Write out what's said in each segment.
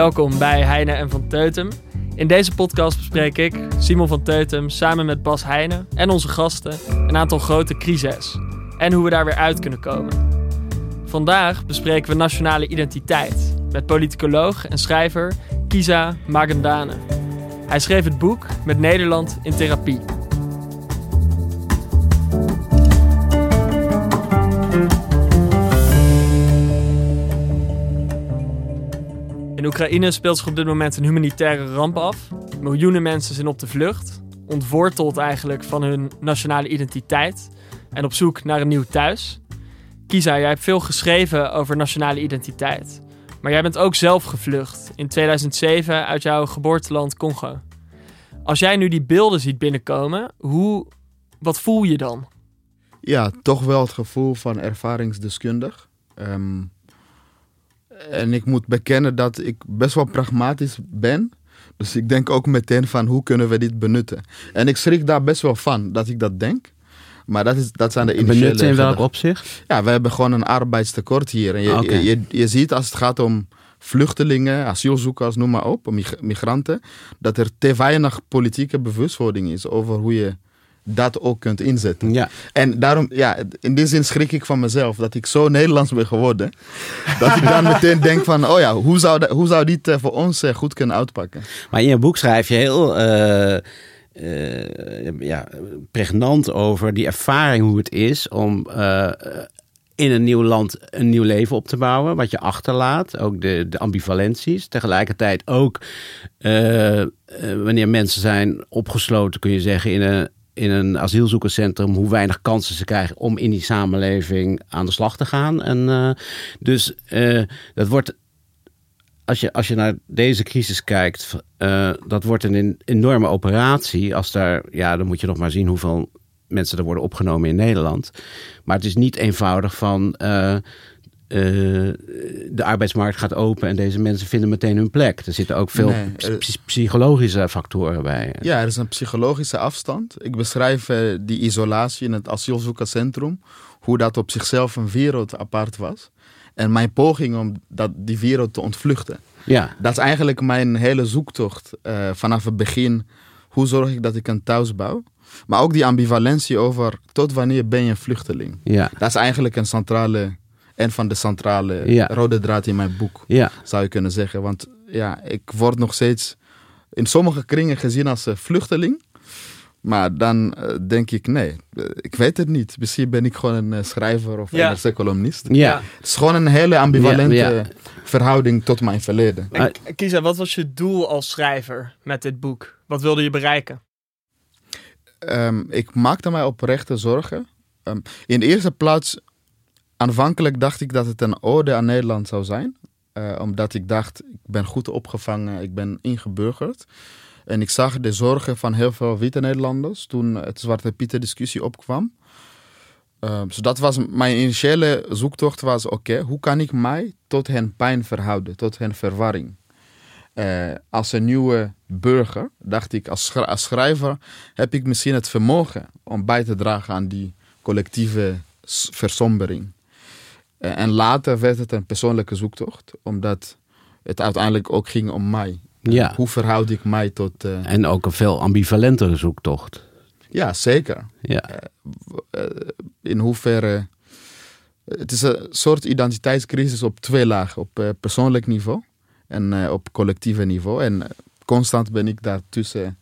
Welkom bij Heine en van Teutem. In deze podcast bespreek ik, Simon van Teutem, samen met Bas Heine en onze gasten een aantal grote crises en hoe we daar weer uit kunnen komen. Vandaag bespreken we nationale identiteit met politicoloog en schrijver Kisa Magendane. Hij schreef het boek Met Nederland in Therapie. Oekraïne speelt zich op dit moment een humanitaire ramp af. Miljoenen mensen zijn op de vlucht, ontworteld eigenlijk van hun nationale identiteit en op zoek naar een nieuw thuis. Kisa, jij hebt veel geschreven over nationale identiteit. Maar jij bent ook zelf gevlucht in 2007 uit jouw geboorteland Congo. Als jij nu die beelden ziet binnenkomen, hoe, wat voel je dan? Ja, toch wel het gevoel van ervaringsdeskundig. Ehm, en ik moet bekennen dat ik best wel pragmatisch ben. Dus ik denk ook meteen van hoe kunnen we dit benutten. En ik schrik daar best wel van dat ik dat denk. Maar dat, is, dat zijn de initiële... Benutten in welk opzicht? Ja, we hebben gewoon een arbeidstekort hier. En je, je, je, je ziet als het gaat om vluchtelingen, asielzoekers, noem maar op, mig- migranten, dat er te weinig politieke bewustwording is over hoe je dat ook kunt inzetten. Ja. En daarom, ja, in die zin schrik ik van mezelf dat ik zo Nederlands ben geworden. dat ik dan meteen denk van, oh ja, hoe zou, dat, hoe zou dit eh, voor ons eh, goed kunnen uitpakken? Maar in je boek schrijf je heel eh, ja, pregnant over die ervaring hoe het is om in een nieuw land een nieuw leven op te bouwen. Wat je achterlaat, ook de, de ambivalenties. Tegelijkertijd ook wanneer mensen zijn opgesloten, kun je zeggen, in een, in een asielzoekerscentrum, hoe weinig kansen ze krijgen om in die samenleving aan de slag te gaan. En eh, dus eh, dat wordt als je, als je naar deze crisis kijkt, eh, dat wordt een en- enorme operatie. Als daar, ja, dan moet je nog maar zien hoeveel mensen er worden opgenomen in Nederland. Maar het is niet eenvoudig van eh, de arbeidsmarkt gaat open en deze mensen vinden meteen hun plek. Er zitten ook veel Nee, eh, psy- psychologische factoren bij. Ja, er is een psychologische afstand. Ik beschrijf eh, die isolatie in het asielzoekerscentrum, hoe dat op zichzelf een wereld apart was. En mijn poging om dat, die wereld te ontvluchten. Ja, Dat is eigenlijk mijn hele zoektocht vanaf het begin. Hoe zorg ik dat ik een thuis bouw? Maar ook die ambivalentie over tot wanneer ben je een vluchteling? ja, Dat is eigenlijk een centrale, een van de centrale Ja. rode draad in mijn boek, ja. zou je kunnen zeggen. Want ja, ik word nog steeds in sommige kringen gezien als een vluchteling. Maar dan eh, denk ik, nee, eh, ik weet het niet. Misschien ben ik gewoon een eh, schrijver of Ja. een columnist. ja. Het is gewoon een hele ambivalente Ja, ja. verhouding tot mijn verleden. En Kisa, wat was je doel als schrijver met dit boek? Wat wilde je bereiken? Ehm, ik maakte mij oprechte zorgen. Ehm, in de eerste plaats, aanvankelijk dacht ik dat het een ode aan Nederland zou zijn. Eh, omdat ik dacht, ik ben goed opgevangen, ik ben ingeburgerd. En ik zag de zorgen van heel veel witte Nederlanders toen het Zwarte Pieten discussie opkwam. Dus dat was mijn initiële zoektocht was, oké, hoe kan ik mij tot hen pijn verhouden, tot hen verwarring? Eh, als een nieuwe burger, dacht ik, als, als schrijver heb ik misschien het vermogen om bij te dragen aan die collectieve versombering. Eh, en later werd het een persoonlijke zoektocht, omdat het uiteindelijk ook ging om mij. ja. Hoe verhoud ik mij tot. eh, En ook een veel ambivalentere zoektocht. ja, zeker. Ja, Eh, in hoeverre. Het is een soort identiteitscrisis op twee lagen: op eh, persoonlijk niveau en eh, op collectieve niveau. En eh, constant ben ik daartussen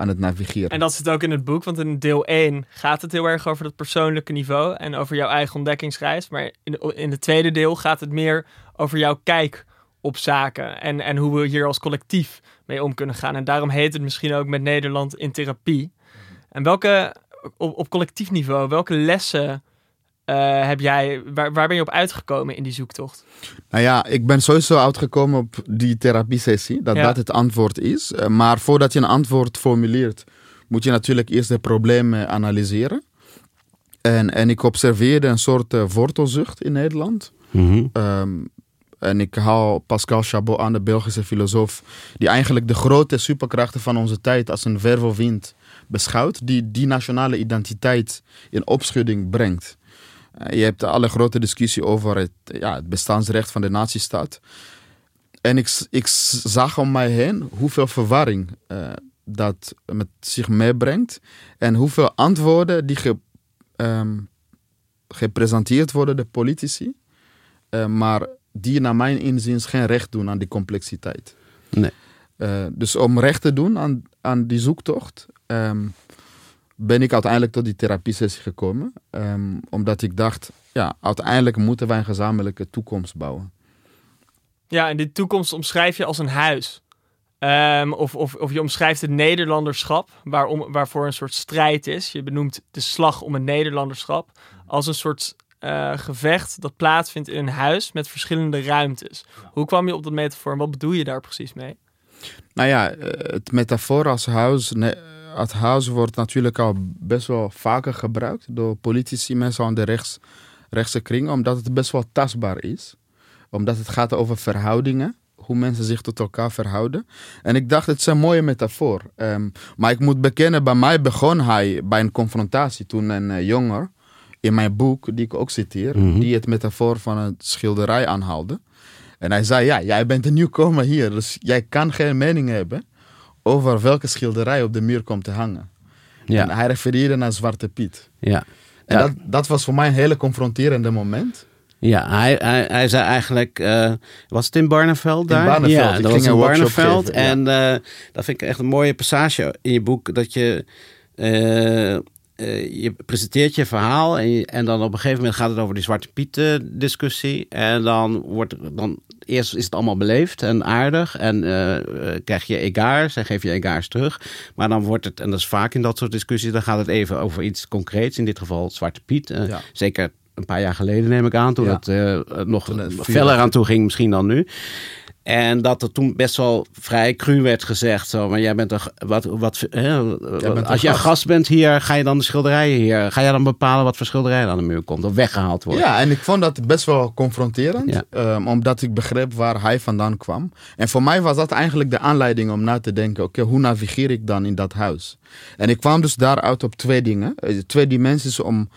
aan het navigeren. En dat zit ook in het boek, want in deel 1 gaat het heel erg over dat persoonlijke niveau en over jouw eigen ontdekkingsreis. Maar in, in het tweede deel gaat het meer over jouw kijk op zaken en, en hoe we hier als collectief mee om kunnen gaan. En daarom heet het misschien ook met Nederland in therapie. En welke, op, op collectief niveau, welke lessen eh, heb jij, waar, waar ben je op uitgekomen in die zoektocht? Nou ja, ik ben sowieso uitgekomen op die therapiesessie, dat Ja. dat het antwoord is. Eh, Maar voordat je een antwoord formuleert, moet je natuurlijk eerst de problemen analyseren. En, en ik observeerde een soort eh, wortelzucht in Nederland. Mhm. Ehm, en ik haal Pascal Chabot aan, de Belgische filosoof, die eigenlijk de grote superkrachten van onze tijd als een wervelwind beschouwt, die die nationale identiteit in opschudding brengt. Eh, je hebt alle grote discussie over het, ja, het bestaansrecht van de nazistaat. En ik, ik zag om mij heen hoeveel verwarring eh, dat met zich meebrengt. En hoeveel antwoorden die ge, ehm, gepresenteerd worden, de politici. eh, maar die naar mijn inziens geen recht doen aan die complexiteit. Nee. Dus om recht te doen aan, aan die zoektocht, ehm, ben ik uiteindelijk tot die therapiesessie gekomen. Ehm, omdat ik dacht, ja, uiteindelijk moeten wij een gezamenlijke toekomst bouwen. Ja, en die toekomst omschrijf je als een huis. Ehm, of, of, of je omschrijft het Nederlanderschap, waarom, waarvoor een soort strijd is. Je benoemt de slag om het Nederlanderschap als een soort eh, gevecht dat plaatsvindt in een huis met verschillende ruimtes. Hoe kwam je op dat metafoor en wat bedoel je daar precies mee? Nou ja, eh, het metafoor als huis, nee, het huis wordt natuurlijk al best wel vaker gebruikt door politici, mensen aan de rechts, rechtse kring, omdat het best wel tastbaar is. Omdat het gaat over verhoudingen, hoe mensen zich tot elkaar verhouden. En ik dacht, het is een mooie metafoor. Ehm, maar ik moet bekennen, bij mij begon hij bij een confrontatie toen een eh, jonger in mijn boek, die ik ook citeer, Mhm. die het metafoor van een schilderij aanhaalde. En hij zei, ja, jij bent een nieuwkomer hier, dus jij kan geen mening hebben over welke schilderij op de muur komt te hangen. En Ja, hij refereerde naar Zwarte Piet. ja. En Ja. dat, dat was voor mij een hele confronterende moment. Ja, hij, hij, hij zei eigenlijk, eh, was het in Barneveld daar? Barneveld. Ja, Ik dat ging was in Barneveld. geven. En eh, dat vind ik echt een mooie passage in je boek, dat je, eh, eh, je presenteert je verhaal en, je- en dan op een gegeven moment gaat het over die Zwarte Piet discussie. En dan wordt dan, eerst is het allemaal beleefd en aardig en eh, krijg je egaars en geef je egaars terug. Maar dan wordt het, en dat is vaak in dat soort discussies, dan gaat het even over iets concreets, in dit geval Zwarte Piet. Ja. Zeker een paar jaar geleden neem ik aan, toen Ja. het nog Toen het feller aan toe ging misschien dan nu. En dat er toen best wel vrij cru werd gezegd. Zo, maar jij bent g- Wat, wat, hè, als je een gast. gast bent hier, ga je dan de schilderijen hier. Ga je dan bepalen wat voor schilderij er aan de muur komt of weggehaald wordt? Ja, en ik vond dat best wel confronterend, Ja. ehm, omdat ik begreep waar hij vandaan kwam. En voor mij was dat eigenlijk de aanleiding om na te denken, oké, hoe navigeer ik dan in dat huis? En ik kwam dus daaruit op twee dingen, eh, twee dimensies om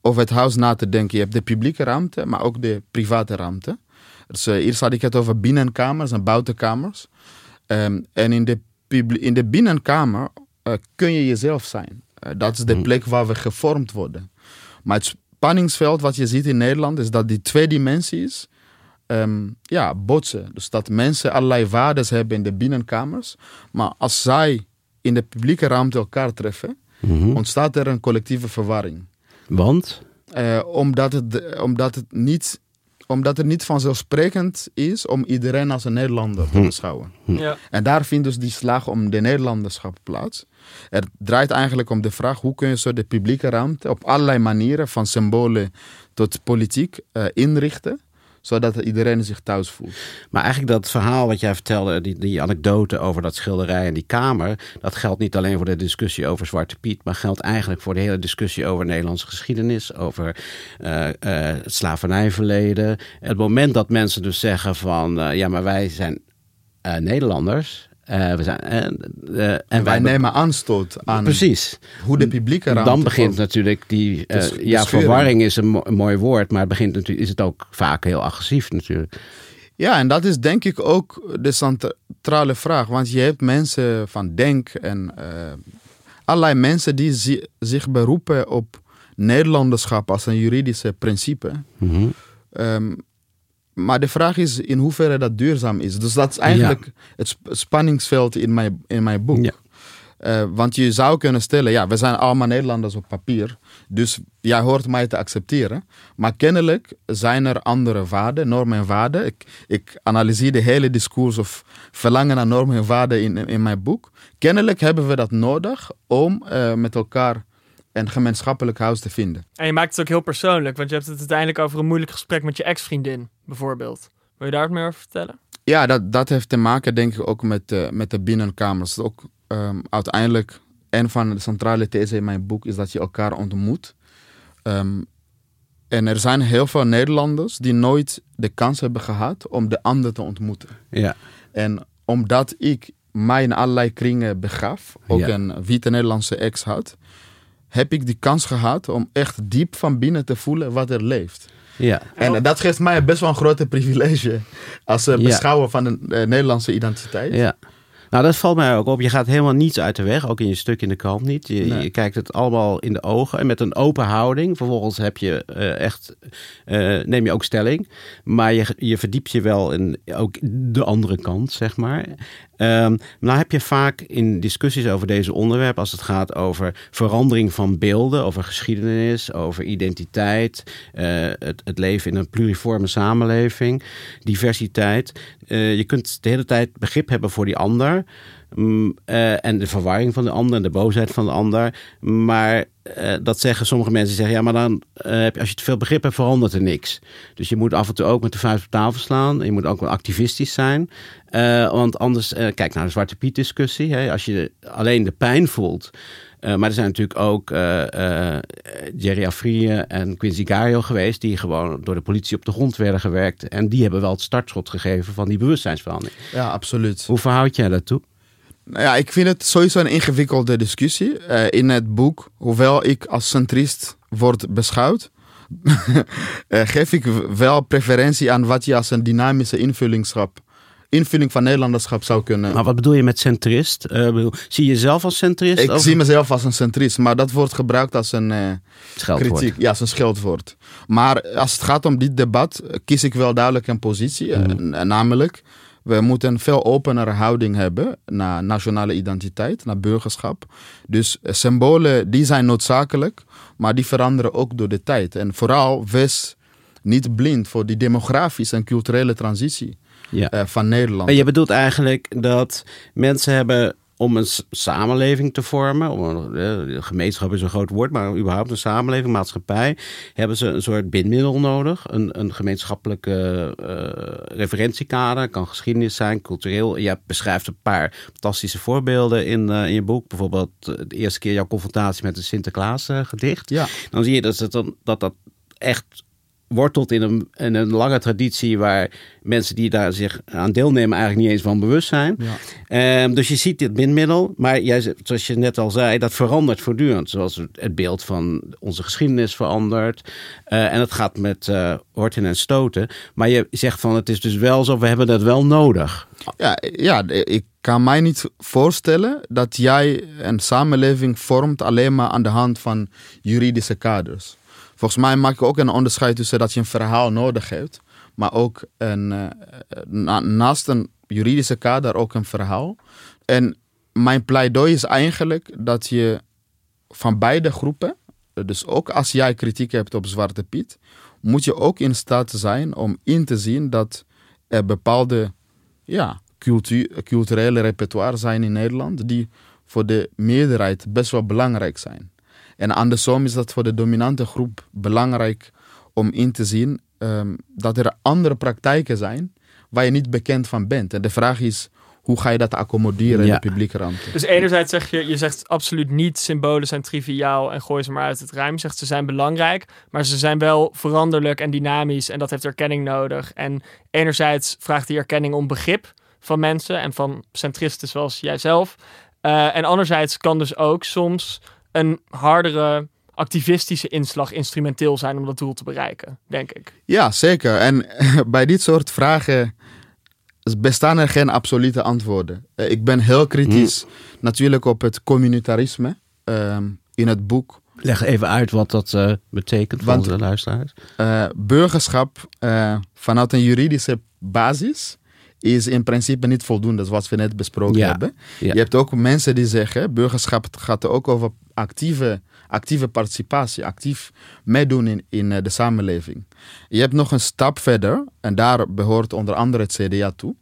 over het huis na te denken. Je hebt de publieke ruimte, maar ook de private ruimte. Dus eh, eerst had ik het over binnenkamers en buitenkamers. Ehm, en in de, in de binnenkamer eh, kun je jezelf zijn. Eh, dat is de plek waar we gevormd worden. Maar het spanningsveld wat je ziet in Nederland is dat die twee dimensies ehm, ja, botsen. Dus dat mensen allerlei waarden hebben in de binnenkamers. Maar als zij in de publieke ruimte elkaar treffen, Mhm. ontstaat er een collectieve verwarring. Want? Eh, omdat, het, omdat, het niet, omdat het niet vanzelfsprekend is om iedereen als een Nederlander te beschouwen. Ja. En daar vindt dus die slag om de Nederlanderschap plaats. Het draait eigenlijk om de vraag hoe kun je zo de publieke ruimte op allerlei manieren, van symbolen tot politiek, eh, inrichten, zodat iedereen zich thuis voelt. Maar eigenlijk dat verhaal wat jij vertelde, die, die anekdote over dat schilderij en die kamer, dat geldt niet alleen voor de discussie over Zwarte Piet, maar geldt eigenlijk voor de hele discussie over Nederlandse geschiedenis, over eh, eh, het slavernijverleden. Het moment dat mensen dus zeggen van, eh, ja, maar wij zijn Nederlanders. Eh, we zijn, eh, en wij nemen aanstoot aan Precies. hoe de publieke ruimte... Dan begint natuurlijk die. eh, Dus ja, verwarring is een, mo- een mooi woord, maar het begint natuurlijk, is het ook vaak heel agressief natuurlijk. Ja, en dat is denk ik ook de centrale vraag. Want je hebt mensen van Denk en allerlei mensen die zi- zich beroepen op Nederlanderschap als een juridische principe. Ehm, maar de vraag is in hoeverre dat duurzaam is. Dus dat is eigenlijk het sp- spanningsveld in mijn, in mijn boek. Ja. Eh, want je zou kunnen stellen, ja, we zijn allemaal Nederlanders op papier. Dus jij hoort mij te accepteren. Maar kennelijk zijn er andere waarden, normen en waarden. Ik, ik analyseer de hele discours of verlangen naar normen en waarden in, in, mijn boek. Kennelijk hebben we dat nodig om uh, met elkaar een gemeenschappelijk huis te vinden. En je maakt het ook heel persoonlijk, want je hebt het uiteindelijk over een moeilijk gesprek met je ex-vriendin, bijvoorbeeld. Wil je daar wat meer over vertellen? Ja, dat, dat heeft te maken denk ik ook met, uh, met de binnenkamers. Ook um, uiteindelijk, een van de centrale thesen in mijn boek is dat je elkaar ontmoet. Um, en er zijn heel veel Nederlanders die nooit de kans hebben gehad om de ander te ontmoeten. Ja. En omdat ik mij in allerlei kringen begaf, ook een witte Nederlandse ex had, heb ik die kans gehad om echt diep van binnen te voelen wat er leeft. Ja. En dat geeft mij best wel een grote privilege als uh, beschouwer van de uh, Nederlandse identiteit. Ja. Nou, dat valt mij ook op. Je gaat helemaal niets uit de weg, ook in je stuk in de krant niet. Je, je kijkt het allemaal in de ogen en met een open houding. Vervolgens heb je uh, echt, uh, neem je ook stelling. Maar je, je verdiept je wel in ook de andere kant, zeg maar. Um, nou heb je vaak in discussies over deze onderwerpen, als het gaat over verandering van beelden, over geschiedenis, over identiteit, uh, het, het, leven in een pluriforme samenleving, diversiteit. Uh, je kunt de hele tijd begrip hebben voor die ander. Um, uh, en de verwarring van de ander en de boosheid van de ander. Maar uh, dat zeggen sommige mensen zeggen, ja, maar dan uh, heb je, als je te veel begrip hebt, verandert er niks. Dus je moet af en toe ook met de vuist op tafel slaan. Je moet ook wel activistisch zijn. want anders, kijk naar de Zwarte Piet discussie. Hè, als je alleen de pijn voelt. maar er zijn natuurlijk ook Jerry Afrië en Quincy Gario geweest, die gewoon door de politie op de grond werden gewerkt. En die hebben wel het startschot gegeven van die bewustzijnsverandering. Ja, absoluut. Hoe verhoud jij dat toe? Nou ja, ik vind het sowieso een ingewikkelde discussie. Uh, in het boek, hoewel ik als centrist word beschouwd, uh, geef ik wel preferentie aan wat je als een dynamische invullingsschap, invulling van Nederlanderschap zou kunnen. Maar wat bedoel je met centrist? Uh, bedoel, zie je jezelf als centrist? Ik of? zie mezelf als een centrist, maar dat wordt gebruikt als een scheldwoord. kritiek. Ja, als een scheldwoord. Maar als het gaat om dit debat, kies ik wel duidelijk een positie, mm. namelijk we moeten een veel openere houding hebben naar nationale identiteit, naar burgerschap. Dus symbolen die zijn noodzakelijk, maar die veranderen ook door de tijd. En vooral wees niet blind voor die demografische en culturele transitie ja. uh, van Nederland. En je bedoelt eigenlijk dat mensen hebben om een samenleving te vormen, om een, gemeenschap is een groot woord, maar überhaupt een samenleving, maatschappij, hebben ze een soort bindmiddel nodig. Een, een gemeenschappelijke uh, referentiekader, kan geschiedenis zijn, cultureel. Je beschrijft een paar fantastische voorbeelden in, uh, in je boek. Bijvoorbeeld de eerste keer jouw confrontatie met een Sinterklaas uh, gedicht. Ja. Dan zie je dat het dan, dat, dat echt wortelt in een, in een lange traditie waar mensen die daar zich aan deelnemen eigenlijk niet eens van bewust zijn. Ja. Um, dus je ziet dit minmiddel, maar jij, zoals je net al zei, dat verandert voortdurend. Zoals het beeld van onze geschiedenis verandert. Uh, en het gaat met uh, horten en stoten. Maar je zegt van het is dus wel zo, we hebben dat wel nodig. Ja, ja ik kan mij niet voorstellen dat jij een samenleving vormt alleen maar aan de hand van juridische kaders. Volgens mij maak ik ook een onderscheid tussen dat je een verhaal nodig hebt, maar ook een, na, naast een juridische kader ook een verhaal. En mijn pleidooi is eigenlijk dat je van beide groepen, dus ook als jij kritiek hebt op Zwarte Piet, moet je ook in staat zijn om in te zien dat er bepaalde ja, culturele repertoire zijn in Nederland die voor de meerderheid best wel belangrijk zijn. En andersom is dat voor de dominante groep belangrijk om in te zien um, dat er andere praktijken zijn waar je niet bekend van bent. En de vraag is, hoe ga je dat accommoderen Ja. in de publieke ruimte? Dus enerzijds zeg je, je zegt absoluut niet symbolen zijn triviaal en gooi ze maar uit het ruim. Je zegt ze zijn belangrijk, maar ze zijn wel veranderlijk en dynamisch en dat heeft erkenning nodig. En enerzijds vraagt die erkenning om begrip van mensen en van centristen zoals jijzelf. Uh, en anderzijds kan dus ook soms een hardere activistische inslag instrumenteel zijn om dat doel te bereiken, denk ik. Ja, zeker. En bij dit soort vragen bestaan er geen absolute antwoorden. Uh, ik ben heel kritisch mm. natuurlijk op het communitarisme uh, in het boek. Leg even uit wat dat uh, betekent voor Want, de luisteraars. Uh, burgerschap vanuit een juridische basis is in principe niet voldoende, zoals we net besproken Ja, hebben. ja. Je hebt ook mensen die zeggen, burgerschap gaat ook over actieve, actieve participatie, actief meedoen in, in eh, de samenleving. Je hebt nog een stap verder, en daar behoort onder andere het CDA toe.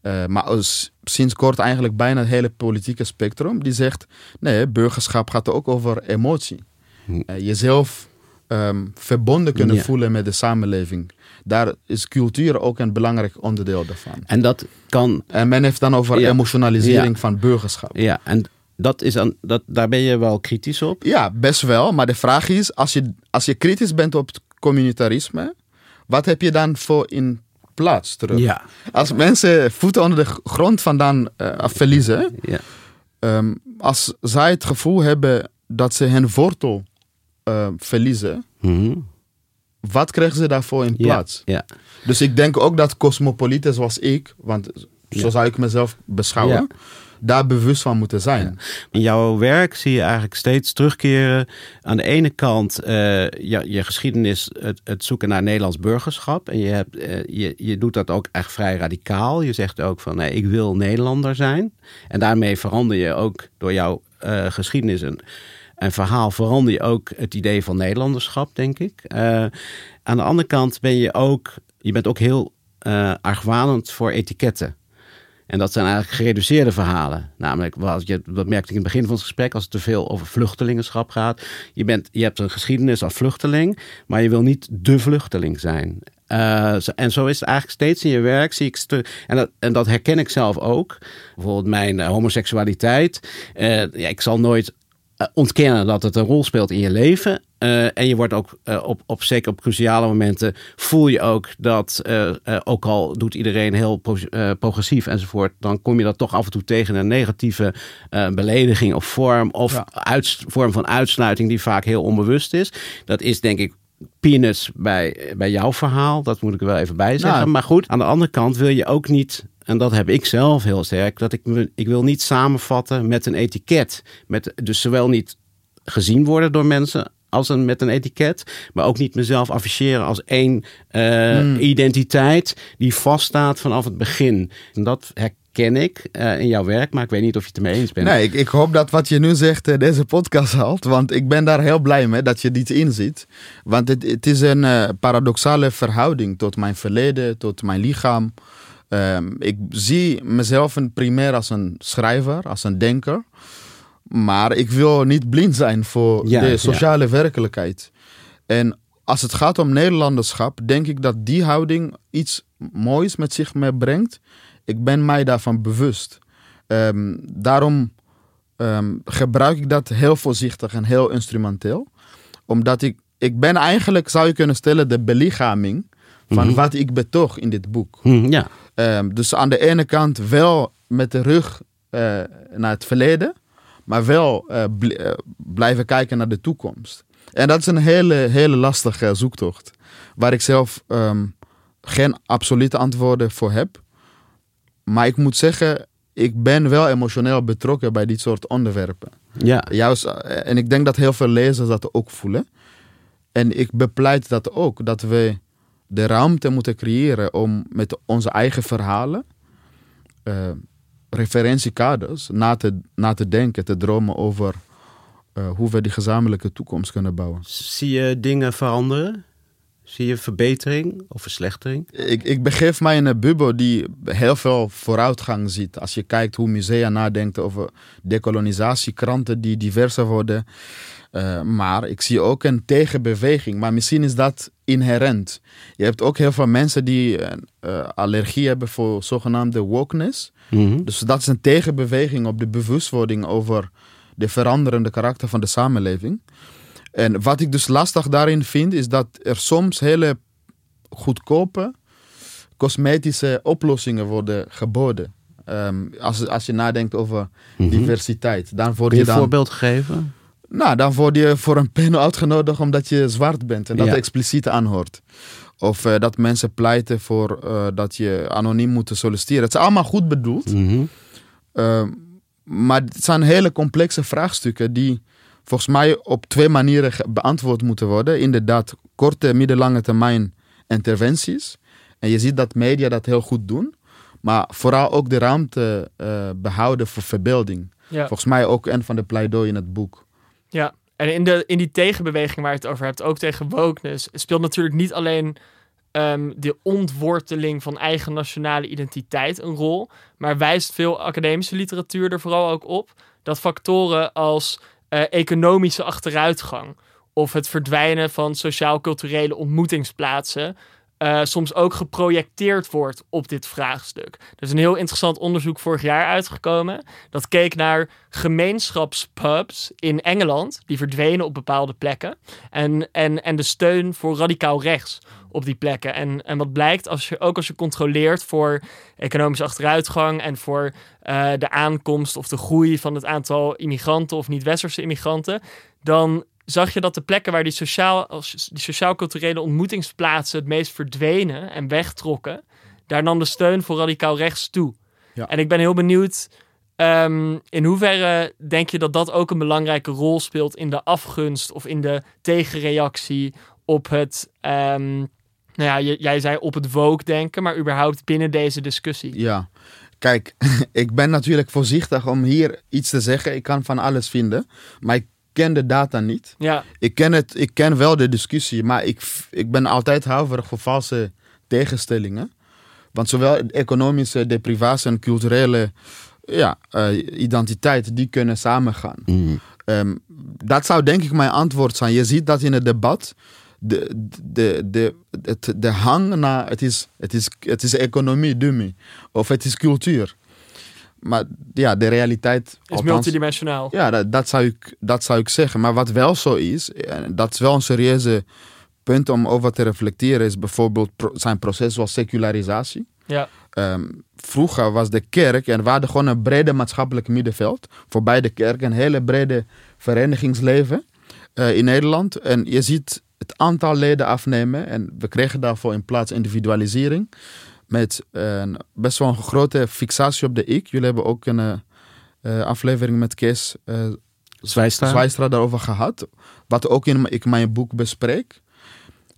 Eh, maar als, sinds kort eigenlijk bijna het hele politieke spectrum, die zegt, nee, burgerschap gaat ook over emotie. Hm. Eh, jezelf ehm, verbonden kunnen Ja. voelen met de samenleving. Daar is cultuur ook een belangrijk onderdeel daarvan. En dat kan, En men heeft dan over Ja. emotionalisering Ja. van burgerschap. ja, en dat is aan, dat, daar ben je wel kritisch op. Ja, best wel. Maar de vraag is, als je, als je kritisch bent op het communitarisme, wat heb je dan voor in plaats terug? Ja, Als mensen voeten onder de grond vandaan eh, verliezen, ja. ehm, als zij het gevoel hebben dat ze hun wortel eh, verliezen, Mhm. Wat krijgen ze daarvoor in plaats? Ja. Dus ik denk ook dat cosmopolieten zoals ik, want zo Ja. zou ik mezelf beschouwen, daar bewust van moeten zijn. In jouw werk zie je eigenlijk steeds terugkeren. Aan de ene kant eh, je, je geschiedenis, het, het zoeken naar Nederlands burgerschap. En je, hebt, eh, je, je doet dat ook echt vrij radicaal. Je zegt ook van nee, ik wil Nederlander zijn. En daarmee verander je ook door jouw eh, geschiedenis en, en verhaal verander je ook het idee van Nederlanderschap, denk ik. Eh, aan de andere kant ben je ook, je bent ook heel eh argwanend voor etiketten. En dat zijn eigenlijk gereduceerde verhalen. Namelijk, wat je, dat merkte ik in het begin van het gesprek, als het te veel over vluchtelingenschap gaat. Je, bent, je hebt een geschiedenis als vluchteling, maar je wil niet de vluchteling zijn. Eh, en zo is het eigenlijk steeds in je werk. Zie ik en, dat, en dat herken ik zelf ook. Bijvoorbeeld mijn homoseksualiteit. Ja, ik zal nooit ontkennen dat het een rol speelt in je leven. Eh, en je wordt ook eh, op, op zeker op cruciale momenten voel je ook dat, eh, eh, ook al doet iedereen heel pro- eh, progressief enzovoort, dan kom je dat toch af en toe tegen een negatieve eh, belediging of vorm of Ja. uits- vorm van uitsluiting die vaak heel onbewust is. Dat is denk ik peanuts bij, bij jouw verhaal. Dat moet ik er wel even bij zeggen. Nou. maar goed, aan de andere kant wil je ook niet. En dat heb ik zelf heel sterk. Dat ik, me- ik wil niet samenvatten met een etiket. Met, dus zowel niet gezien worden door mensen als een, met een etiket. Maar ook niet mezelf afficheren als één eh, Hmm. identiteit die vaststaat vanaf het begin. En dat herken ik eh, in jouw werk. Maar ik weet niet of je het ermee eens bent. Nee, ik, ik hoop dat wat je nu zegt eh, deze podcast haalt. Want ik ben daar heel blij mee dat je dit inziet. Want het, het is een paradoxale verhouding tot mijn verleden, tot mijn lichaam. Ehm, ik zie mezelf een primair als een schrijver, als een denker. Maar ik wil niet blind zijn voor Ja, de ja. sociale werkelijkheid. En als het gaat om Nederlanderschap, denk ik dat die houding iets moois met zich meebrengt. Ik ben mij daarvan bewust. Ehm, daarom ehm, gebruik ik dat heel voorzichtig en heel instrumenteel. Omdat ik, ik ben eigenlijk, zou je kunnen stellen, de belichaming van Mhm. wat ik betoog in dit boek. Hm, ja. Ehm, dus aan de ene kant wel met de rug eh, naar het verleden, maar wel eh, bl- eh, blijven kijken naar de toekomst. En dat is een hele, hele lastige zoektocht, waar ik zelf ehm, geen absolute antwoorden voor heb. Maar ik moet zeggen, ik ben wel emotioneel betrokken bij dit soort onderwerpen. ja. Juist, en ik denk dat heel veel lezers dat ook voelen. En ik bepleit dat ook, dat we de ruimte moeten creëren om met onze eigen verhalen, eh, referentiekaders, na te, na te denken, te dromen over eh, hoe we die gezamenlijke toekomst kunnen bouwen. Zie je dingen veranderen? Zie je verbetering of verslechtering? Ik, ik begeef mij in een bubbel die heel veel vooruitgang ziet. Als je kijkt hoe musea nadenken over decolonisatie, kranten die diverser worden. Eh, maar ik zie ook een tegenbeweging. Maar misschien is dat inherent. Je hebt ook heel veel mensen die eh, allergie hebben voor zogenaamde wokeness. Mhm. Dus dat is een tegenbeweging op de bewustwording over de veranderende karakter van de samenleving. En wat ik dus lastig daarin vind, is dat er soms hele goedkope cosmetische oplossingen worden geboden. Ehm, als, als je nadenkt over Mhm. diversiteit, dan word Kun je je een dan, voorbeeld geven? nou, dan word je voor een panel uitgenodigd omdat je zwart bent en dat Ja. expliciet aanhoort. Of eh, dat mensen pleiten voor eh, dat je anoniem moet solliciteren. Het is allemaal goed bedoeld. Mhm. Ehm, maar het zijn hele complexe vraagstukken die volgens mij op twee manieren beantwoord moeten worden. Inderdaad, korte, middellange termijn interventies. En je ziet dat media dat heel goed doen. Maar vooral ook de ruimte eh, behouden voor verbeelding. Ja. Volgens mij ook een van de pleidooi in het boek. Ja, en in, de, in die tegenbeweging waar je het over hebt, ook tegen wokeness, speelt natuurlijk niet alleen ehm, de ontworteling van eigen nationale identiteit een rol, maar wijst veel academische literatuur er vooral ook op dat factoren als eh, economische achteruitgang of het verdwijnen van sociaal-culturele ontmoetingsplaatsen eh, soms ook geprojecteerd wordt op dit vraagstuk. Er is een heel interessant onderzoek vorig jaar uitgekomen. Dat keek naar gemeenschapspubs in Engeland. Die verdwenen op bepaalde plekken. En, en, en de steun voor radicaal rechts op die plekken. En, en wat blijkt, als je, ook als je controleert voor economische achteruitgang en voor eh, de aankomst of de groei van het aantal immigranten of niet-westerse immigranten, dan zag je dat de plekken waar die, sociaal, als- die sociaal-culturele ontmoetingsplaatsen het meest verdwenen en wegtrokken, daar nam de steun voor radicaal rechts toe. Ja. En ik ben heel benieuwd, ehm, in hoeverre denk je dat dat ook een belangrijke rol speelt in de afgunst of in de tegenreactie op het, ehm, nou ja, jij zei op het woke denken, maar überhaupt binnen deze discussie. Ja, kijk, ik ben natuurlijk voorzichtig om hier iets te zeggen. Ik kan van alles vinden, maar ik ken de data niet. Ja, Ik ken, het, ik ken wel de discussie, maar ik, ik ben altijd huiverig voor valse tegenstellingen. Want zowel economische deprivatie en culturele ja, eh, identiteit, die kunnen samengaan. Mm. Ehm, dat zou denk ik mijn antwoord zijn. Je ziet dat in het debat de, de, de, het, de hang naar het is, het is, het is economie, dummy. Of het is cultuur. Maar ja, de realiteit... is althans- multidimensionaal. ja, dat, dat, zou ik, dat zou ik zeggen. Maar wat wel zo is, en dat is wel een serieuze punt om over te reflecteren, is bijvoorbeeld zijn proces zoals secularisatie. Ja, Ehm, vroeger was de kerk, en we hadden gewoon een brede maatschappelijk middenveld. Voor beide kerken, een hele brede verenigingsleven eh, in Nederland. En je ziet het aantal leden afnemen. En we kregen daarvoor in plaats individualisering. Met een best wel een grote fixatie op de ik. Jullie hebben ook een eh, eh, aflevering met Kees eh Zwijstra? Zwijstra daarover gehad. Wat ook in ik mijn boek bespreek.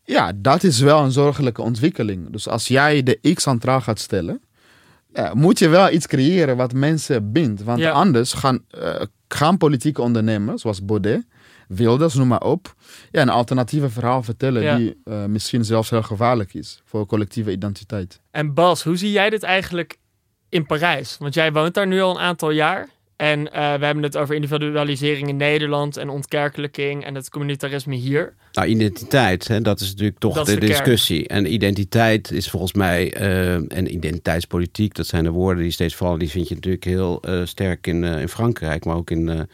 Ja, dat is wel een zorgelijke ontwikkeling. Dus als jij de ik centraal gaat stellen, ja, moet je wel iets creëren wat mensen bindt. Want Ja. anders gaan, gaan politieke ondernemers, zoals Baudet, Wilders, noem maar op, ja, een alternatieve verhaal vertellen Ja. die eh, misschien zelfs heel gevaarlijk is voor collectieve identiteit. En Bas, hoe zie jij dit eigenlijk in Parijs? Want jij woont daar nu al een aantal jaar. En eh, we hebben het over individualisering in Nederland en ontkerkelijking en het communitarisme hier. Nou, identiteit, hè, dat is natuurlijk toch Dat de, discussie. En identiteit is volgens mij, eh, en identiteitspolitiek, dat zijn de woorden die steeds vallen, die vind je natuurlijk heel eh, sterk in, in Frankrijk, maar ook in,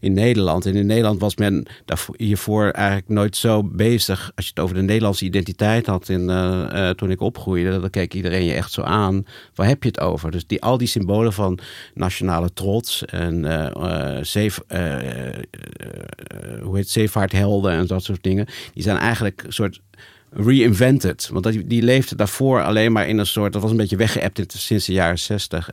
in Nederland. En in Nederland was men daarvoor, hiervoor eigenlijk nooit zo bezig. Als je het over de Nederlandse identiteit had in, toen ik opgroeide, dan keek iedereen je echt zo aan. Waar heb je het over? Dus die, al die symbolen van nationale trots en eh, hoe heet zeevaarthelden en dat soort dingen, die zijn eigenlijk een soort reinvented. Want die leefde daarvoor alleen maar in een soort, dat was een beetje weggeëpt in- sinds de jaren zestig.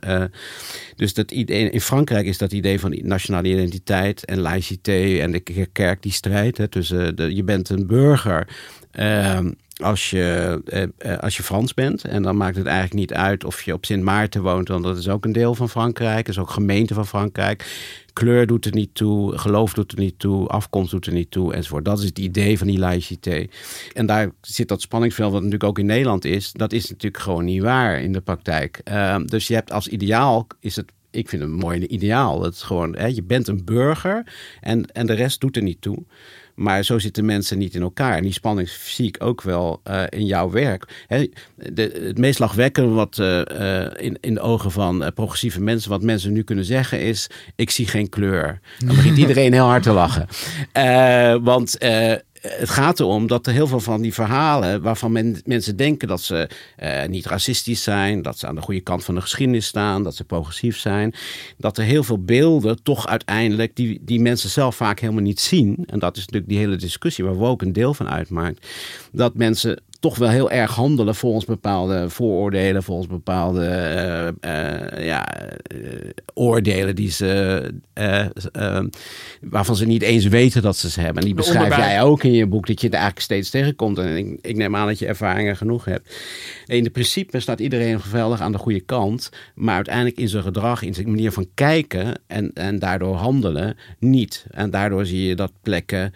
Dus dat idee, in Frankrijk is dat idee van nationale identiteit en laïcité en de kerk die strijd tussen de, je bent een burger. ehm, als je, eh, eh, als je Frans bent. En dan maakt het eigenlijk niet uit of je op Sint Maarten woont. Want dat is ook een deel van Frankrijk. Is ook gemeente van Frankrijk. Kleur doet er niet toe. Geloof doet er niet toe. Afkomst doet er niet toe. Enzovoort. Dat is het idee van die laïcité. En daar zit dat spanningsveld wat natuurlijk ook in Nederland is. Dat is natuurlijk gewoon niet waar in de praktijk. Ehm, dus je hebt als ideaal is het ik vind het een mooi ideaal. Dat is gewoon, hè, je bent een burger en, en de rest doet er niet toe. Maar zo zitten mensen niet in elkaar. En die spanning zie ik ook wel eh, in jouw werk. De, het meest lachwekkende wat eh, eh, in, in de ogen van progressieve mensen, wat mensen nu kunnen zeggen, is: Ik zie geen kleur. Dan begint iedereen heel hard te lachen. Want. Het gaat erom dat er heel veel van die verhalen, waarvan men, mensen denken dat ze eh, niet racistisch zijn, dat ze aan de goede kant van de geschiedenis staan, dat ze progressief zijn, dat er heel veel beelden toch uiteindelijk, die, die mensen zelf vaak helemaal niet zien, en dat is natuurlijk die hele discussie waar ook een deel van uitmaakt, dat mensen toch wel heel erg handelen volgens bepaalde vooroordelen, volgens bepaalde eh, eh, ja, eh, oordelen die ze, waarvan ze niet eens weten dat ze ze hebben. En die beschrijf jij ook in je boek, dat je het eigenlijk steeds tegenkomt. En ik, ik neem aan dat je ervaringen genoeg hebt. In de principe staat iedereen geweldig aan de goede kant, maar uiteindelijk in zijn gedrag, in zijn manier van kijken en, en daardoor handelen niet. En daardoor zie je dat plekken.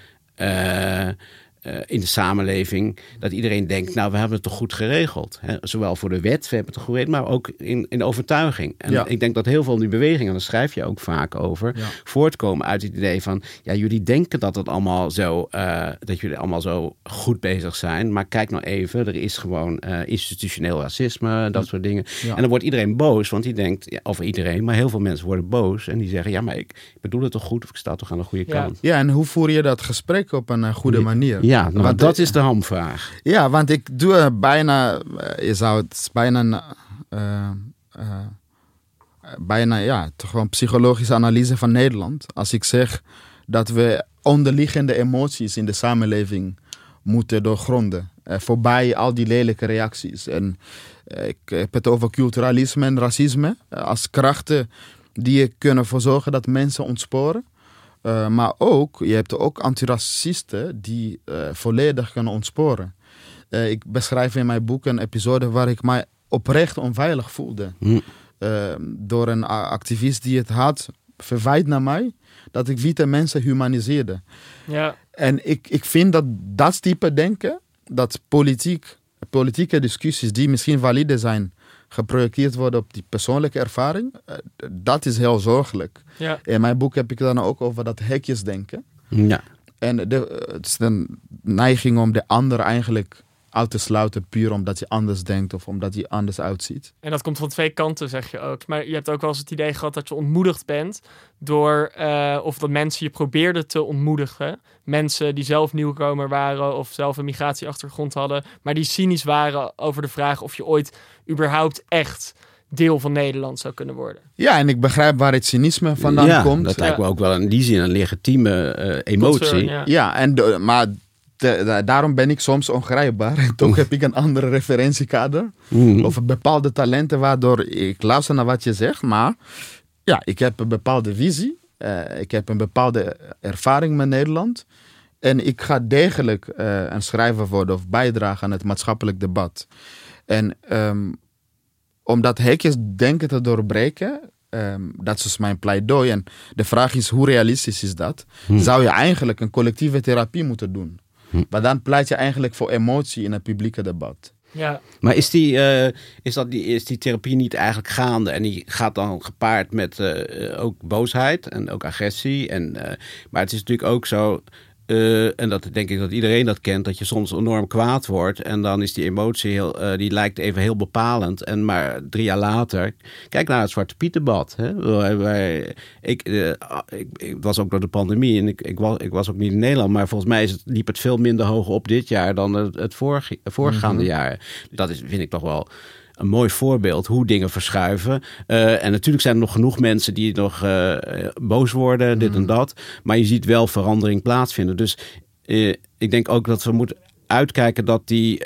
Eh, in de samenleving dat iedereen denkt, nou, we hebben het toch goed geregeld. Hè? Zowel voor de wet, we hebben het toch geregeld, maar ook in, in overtuiging. En Ja. ik denk dat heel veel van die bewegingen, daar schrijf je ook vaak over, Ja. voortkomen uit het idee van, ja, jullie denken dat het allemaal zo, eh, dat jullie allemaal zo goed bezig zijn, maar kijk nou even, er is gewoon eh, institutioneel racisme, dat soort dingen. Ja. En dan wordt iedereen boos, want die denkt, ja, of iedereen, maar heel veel mensen worden boos en die zeggen, ja, maar ik, bedoel het toch goed of ik sta toch aan de goede kant. Ja, en hoe voer je dat gesprek op een goede manier? Ja, nou, Want, dat is de hamvraag. Ja, want ik doe bijna, eh, je zou het bijna, eh, eh, bijna, ja, toch gewoon psychologische analyse van Nederland. Als ik zeg dat we onderliggende emoties in de samenleving moeten doorgronden. voorbij al die lelijke reacties. En ik heb het over culturalisme en racisme als krachten die er kunnen voor zorgen dat mensen ontsporen. Eh, maar ook, je hebt ook antiracisten die eh, volledig kunnen ontsporen. Eh, ik beschrijf in mijn boek een episode waar ik mij oprecht onveilig voelde. Hm. Eh, door een activist die het had verwijt naar mij dat ik witte mensen humaniseerde. Ja, En ik, ik vind dat dat type denken, dat politiek, politieke discussies die misschien valide zijn, geprojecteerd worden op die persoonlijke ervaring, eh, dat is heel zorgelijk. ja. In mijn boek heb ik dan ook over dat hekjesdenken. Ja. En de, het is een neiging om de ander eigenlijk uit te sluiten, puur omdat hij anders denkt of omdat hij anders uitziet. En dat komt van twee kanten, zeg je ook. Maar je hebt ook wel eens het idee gehad dat je ontmoedigd bent door, eh, of dat mensen je probeerden te ontmoedigen. Mensen die zelf nieuwkomer waren of zelf een migratieachtergrond hadden, maar die cynisch waren over de vraag of je ooit überhaupt echt deel van Nederland zou kunnen worden. Ja, en ik begrijp waar het cynisme vandaan ja, komt. dat lijkt me ook wel in die zin een legitieme eh, emotie. Concern, ja. Ja, en de- maar daarom ben ik soms ongrijpbaar. En toch heb ik een andere referentiekader. Mhm. Over bepaalde talenten, waardoor ik luister naar wat je zegt. Maar ja, ik heb een bepaalde visie. Eh, ik heb een bepaalde ervaring met Nederland. En ik ga degelijk eh, een schrijver worden of bijdragen aan het maatschappelijk debat. En ehm, om dat hekjes denken te doorbreken, ehm, dat is dus mijn pleidooi. En de vraag is, hoe realistisch is dat? Zou je eigenlijk een collectieve therapie moeten doen? Maar dan pleit je eigenlijk voor emotie in het publieke debat. Ja, Maar is die, eh, is, dat die, is die therapie niet eigenlijk gaande? En die gaat dan gepaard met eh, ook boosheid en ook agressie. En, eh, maar het is natuurlijk ook zo. Eh, en dat denk ik dat iedereen dat kent, dat je soms enorm kwaad wordt. En dan is die emotie heel, eh, die lijkt even heel bepalend. En maar drie jaar later, kijk naar het Zwarte Piet debat. Hè? Wij- wij- ik, eh, ik, ik was ook door de pandemie en ik, ik, was, ik was ook niet in Nederland. Maar volgens mij is het, liep het veel minder hoog op dit jaar dan het, het vorige, voorgaande jaar. Dat is, vind ik toch wel een mooi voorbeeld hoe dingen verschuiven. Eh, en natuurlijk zijn er nog genoeg mensen die nog eh, boos worden, dit en dat. Maar je ziet wel verandering plaatsvinden. Dus eh, ik denk ook dat we moeten uitkijken dat die,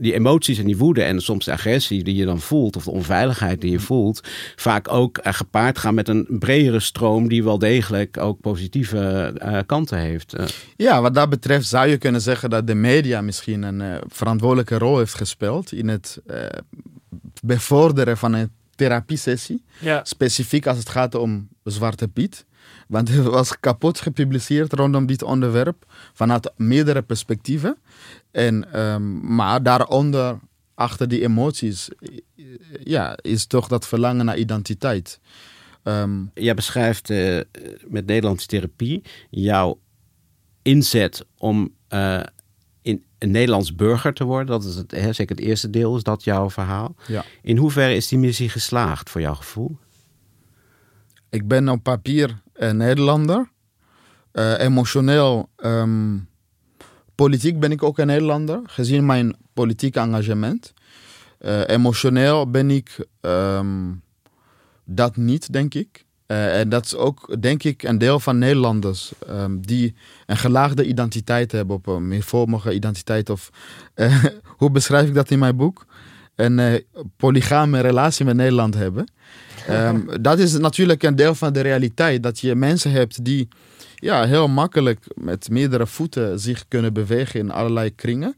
die emoties en die woede en soms de agressie die je dan voelt, of de onveiligheid die je voelt, vaak ook gepaard gaan met een bredere stroom die wel degelijk ook positieve kanten heeft. Ja, wat dat betreft zou je kunnen zeggen dat de media misschien een verantwoordelijke rol heeft gespeeld in het bevorderen van een therapiesessie. ja. Specifiek als het gaat om Zwarte Piet. Want er was kapot gepubliceerd rondom dit onderwerp vanuit meerdere perspectieven. En, ehm, maar daaronder, achter die emoties, ja, is toch dat verlangen naar identiteit. Ehm, Jij beschrijft eh, met Nederlandse therapie jouw inzet om eh, in een Nederlands burger te worden. Dat is het, hè, zeker het eerste deel, is dat jouw verhaal. ja. In hoeverre is die missie geslaagd voor jouw gevoel? Ik ben op papier een Nederlander. Eh, emotioneel, ehm, politiek ben ik ook een Nederlander, gezien mijn politieke engagement. Eh, emotioneel ben ik ehm, dat niet, denk ik. Eh, en dat is ook, denk ik, een deel van Nederlanders ehm, die een gelaagde identiteit hebben, op een meervormige identiteit. Of eh, hoe beschrijf ik dat in mijn boek? Een eh, polygame relatie met Nederland hebben. Ehm, dat is natuurlijk een deel van de realiteit. Dat je mensen hebt die ja, heel makkelijk met meerdere voeten zich kunnen bewegen in allerlei kringen.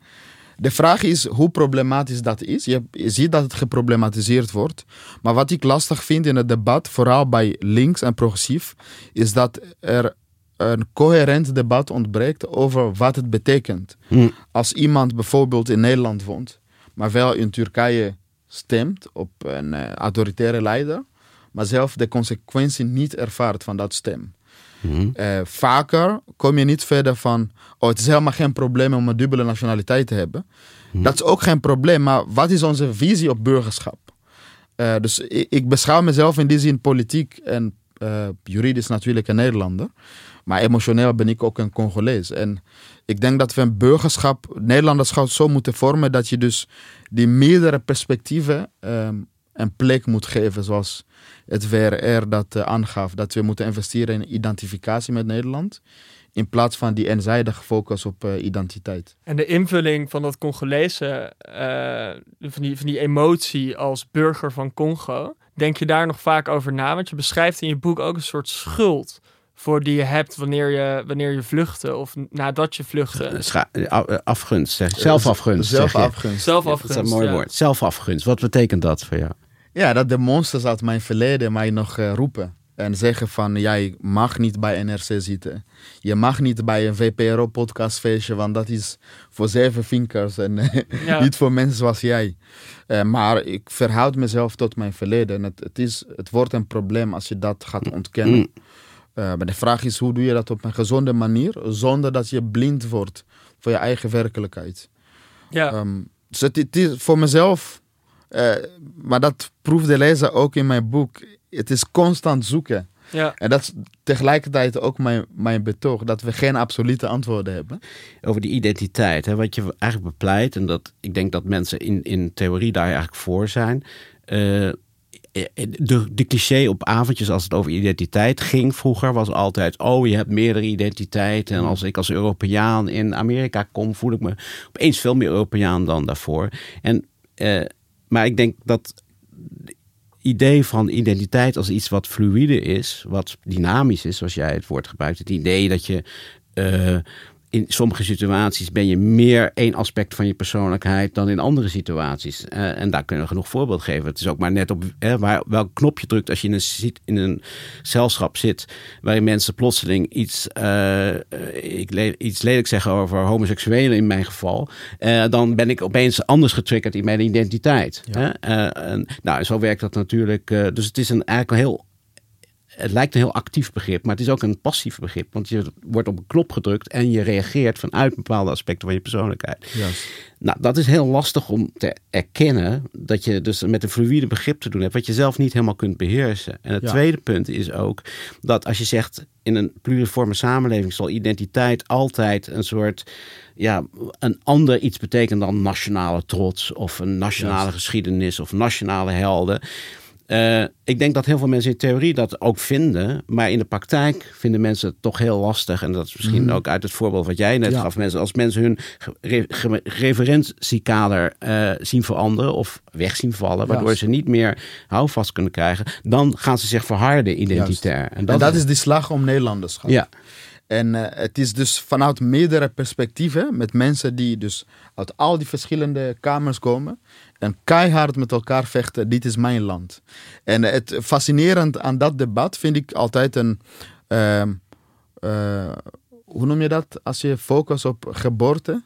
De vraag is hoe problematisch dat is. Je, je, ziet dat het geproblematiseerd wordt. Maar wat ik lastig vind in het debat, vooral bij links en progressief, is dat er een coherent debat ontbreekt over wat het betekent. Hm. Als iemand bijvoorbeeld in Nederland woont, maar wel in Turkije stemt op een uh, autoritaire leider, maar zelf de consequentie niet ervaart van dat stem. Mhm. Uh, vaker kom je niet verder van, oh het is helemaal geen probleem om een dubbele nationaliteit te hebben. Dat is ook geen probleem, maar wat is onze visie op burgerschap? Uh, dus ik, ik, beschouw mezelf in die zin politiek en uh, juridisch natuurlijk een Nederlander. Maar emotioneel ben ik ook een Congolees. En ik denk dat we een burgerschap, Nederlanderschap zo moeten vormen dat je dus die meerdere perspectieven um, een plek moet geven. Zoals het WRR dat uh, aangaf. Dat we moeten investeren in identificatie met Nederland. In plaats van die eenzijdige focus op uh, identiteit. En de invulling van dat Congolese, uh, van, die, van die emotie als burger van Congo. Denk je daar nog vaak over na? Want je beschrijft in je boek ook een soort schuld voor die je hebt wanneer je, wanneer je vluchtte of nadat je vluchtte. Scha afgunst, zeg. zelfafgunst. Zelfafgunst. Zelfafgunst. Dat is een mooi ja. woord. Zelfafgunst. Wat betekent dat voor jou? Ja, dat de monsters uit mijn verleden mij nog uh, roepen. En zeggen van, jij mag niet bij NRC zitten. Je mag niet bij een VPRO-podcastfeestje, want dat is voor zeven vinkers en ja. niet voor mensen zoals jij. Uh, maar ik verhoud mezelf tot mijn verleden. Het, het, is, het wordt een probleem als je dat gaat ontkennen. Mm. Uh, maar de vraag is, hoe doe je dat op een gezonde manier, zonder dat je blind wordt voor je eigen werkelijkheid. Ja. Um, dus het, het is voor mezelf... Uh, maar dat proeft de lezer ook in mijn boek. Het is constant zoeken. Ja. En dat is tegelijkertijd ook mijn, mijn betoog, dat we geen absolute antwoorden hebben. Over die identiteit, hè, wat je eigenlijk bepleit, en dat ik denk dat mensen in, in theorie daar eigenlijk voor zijn. Uh, de, de cliché op avondjes als het over identiteit ging vroeger was altijd: oh, je hebt meerdere identiteiten. En als ik als Europeaan in Amerika kom, voel ik me opeens veel meer Europeaan dan daarvoor. En, uh, maar ik denk dat idee van identiteit als iets wat fluïde is, wat dynamisch is, zoals jij het woord gebruikt. Het idee dat je uh, in sommige situaties ben je meer één aspect van je persoonlijkheid dan in andere situaties. Uh, en daar kunnen we genoeg voorbeeld geven. Het is ook maar net op hè, waar, welk knop je drukt als je in een, in een gezelschap zit waarin mensen plotseling iets, uh, ik le iets lelijk zeggen over homoseksuelen in mijn geval. Uh, dan ben ik opeens anders getriggerd in mijn identiteit. Ja. En, nou, zo werkt dat natuurlijk. dus het is een, eigenlijk een heel het lijkt een heel actief begrip, maar het is ook een passief begrip. Want je wordt op een knop gedrukt en je reageert vanuit bepaalde aspecten van je persoonlijkheid. Yes. Nou, dat is heel lastig om te erkennen dat je dus met een fluïde begrip te doen hebt, wat je zelf niet helemaal kunt beheersen. En het ja. tweede punt is ook dat als je zegt in een pluriforme samenleving zal identiteit altijd een soort ja, een ander iets betekenen dan nationale trots of een nationale yes. geschiedenis of nationale helden. Uh, ik denk dat heel veel mensen in theorie dat ook vinden, maar in de praktijk vinden mensen het toch heel lastig. En dat is misschien mm. ook uit het voorbeeld wat jij net ja. gaf. Mensen, als mensen hun re referentiekader uh, zien veranderen of weg zien vallen, waardoor ze niet meer houvast kunnen krijgen, dan gaan ze zich verharden identitair. En dat, en dat is die slag om Nederlanderschap. Ja. En uh, het is dus vanuit meerdere perspectieven met mensen die dus uit al die verschillende kamers komen en keihard met elkaar vechten, dit is mijn land. En het fascinerend aan dat debat vind ik altijd een, uh, uh, hoe noem je dat, als je focus op geboorte?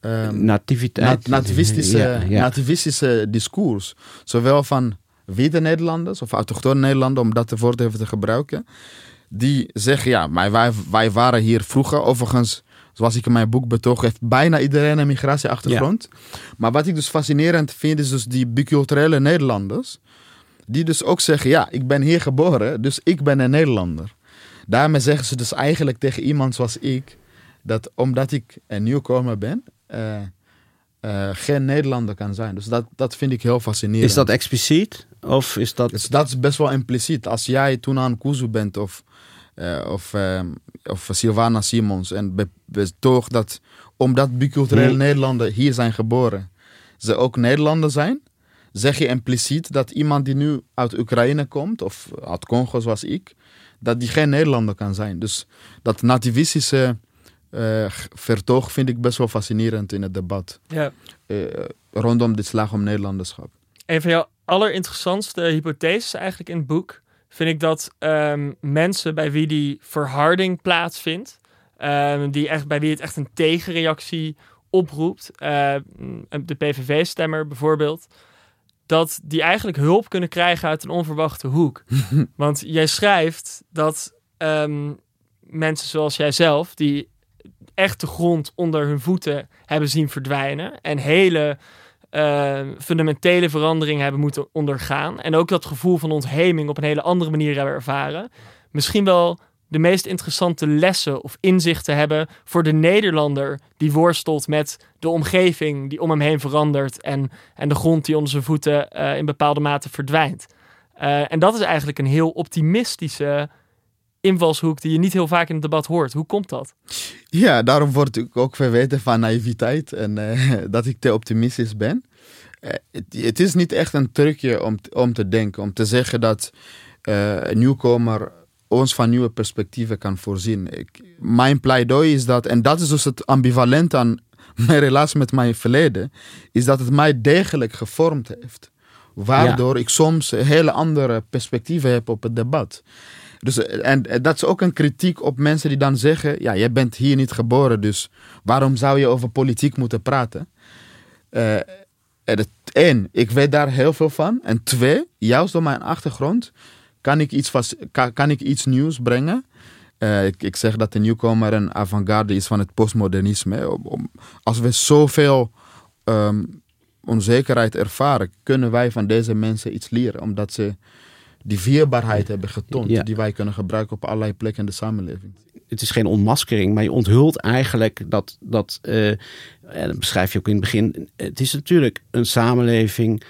Um, Nativiteit. Nat nativistische, ja, ja. nativistische discours. Zowel van witte Nederlanders of autochtone Nederlanders, om dat woord even te gebruiken die zeggen, ja, maar wij, wij waren hier vroeger. Overigens, zoals ik in mijn boek betoog, heeft bijna iedereen een migratieachtergrond. Ja. Maar wat ik dus fascinerend vind, is dus die biculturele Nederlanders. Die dus ook zeggen, ja, ik ben hier geboren, dus ik ben een Nederlander. Daarmee zeggen ze dus eigenlijk tegen iemand zoals ik, dat omdat ik een nieuwkomer ben, uh, eh, geen Nederlander kan zijn. Dus dat, dat vind ik heel fascinerend. Is dat expliciet? Of is dat... Dus dat is best wel impliciet. Als jij toen aan Kuzu bent of, eh, of, eh, of Sylvana Simons en be- dat omdat biculturele Hmm. Nederlanders hier zijn geboren, ze ook Nederlander zijn, zeg je impliciet dat iemand die nu uit Oekraïne komt of uit Congo zoals ik, dat die geen Nederlander kan zijn. Dus dat nativistische eh, vertoog vind ik best wel fascinerend in het debat Ja. eh, rondom dit slag om Nederlanderschap. Een van jouw allerinteressantste hypotheses eigenlijk in het boek vind ik dat ehm, mensen bij wie die verharding plaatsvindt, ehm, die echt, bij wie het echt een tegenreactie oproept, eh, de PVV-stemmer bijvoorbeeld, dat die eigenlijk hulp kunnen krijgen uit een onverwachte hoek. Want jij schrijft dat ehm, mensen zoals jijzelf, die echt de grond onder hun voeten hebben zien verdwijnen en hele eh, fundamentele veranderingen hebben moeten ondergaan. En ook dat gevoel van ontheming op een hele andere manier hebben ervaren. Misschien wel de meest interessante lessen of inzichten hebben voor de Nederlander die worstelt met de omgeving die om hem heen verandert en, en de grond die onder zijn voeten eh, in bepaalde mate verdwijnt. Eh, en dat is eigenlijk een heel optimistische invalshoek die je niet heel vaak in het debat hoort. Hoe komt dat? Ja, daarom word ik ook verweten van naïviteit en eh, dat ik te optimistisch ben. Eh, het, het is niet echt een trucje om, om te denken, om te zeggen dat eh, een nieuwkomer ons van nieuwe perspectieven kan voorzien. Ik, mijn pleidooi is dat, en dat is dus het ambivalent aan mijn relatie met mijn verleden, is dat het mij degelijk gevormd heeft. Waardoor ik soms hele andere perspectieven heb op het debat. Dus, eh, en, en dat is ook een kritiek op mensen die dan zeggen: Ja, jij bent hier niet geboren, dus waarom zou je over politiek moeten praten? Eh, en het, één, ik weet daar heel veel van. En twee, juist door mijn achtergrond kan ik iets, kan, ik iets nieuws brengen. Eh, ik, zeg dat de nieuwkomer een avant-garde is van het postmodernisme. als we zoveel ehm, onzekerheid ervaren, kunnen wij van deze mensen iets leren. Omdat ze die veerbaarheid hebben getoond. Ja. Die wij kunnen gebruiken op allerlei plekken in de samenleving. het is geen ontmaskering, maar je onthult eigenlijk dat, dat eh, en dat beschrijf je ook in het begin. Het is natuurlijk een samenleving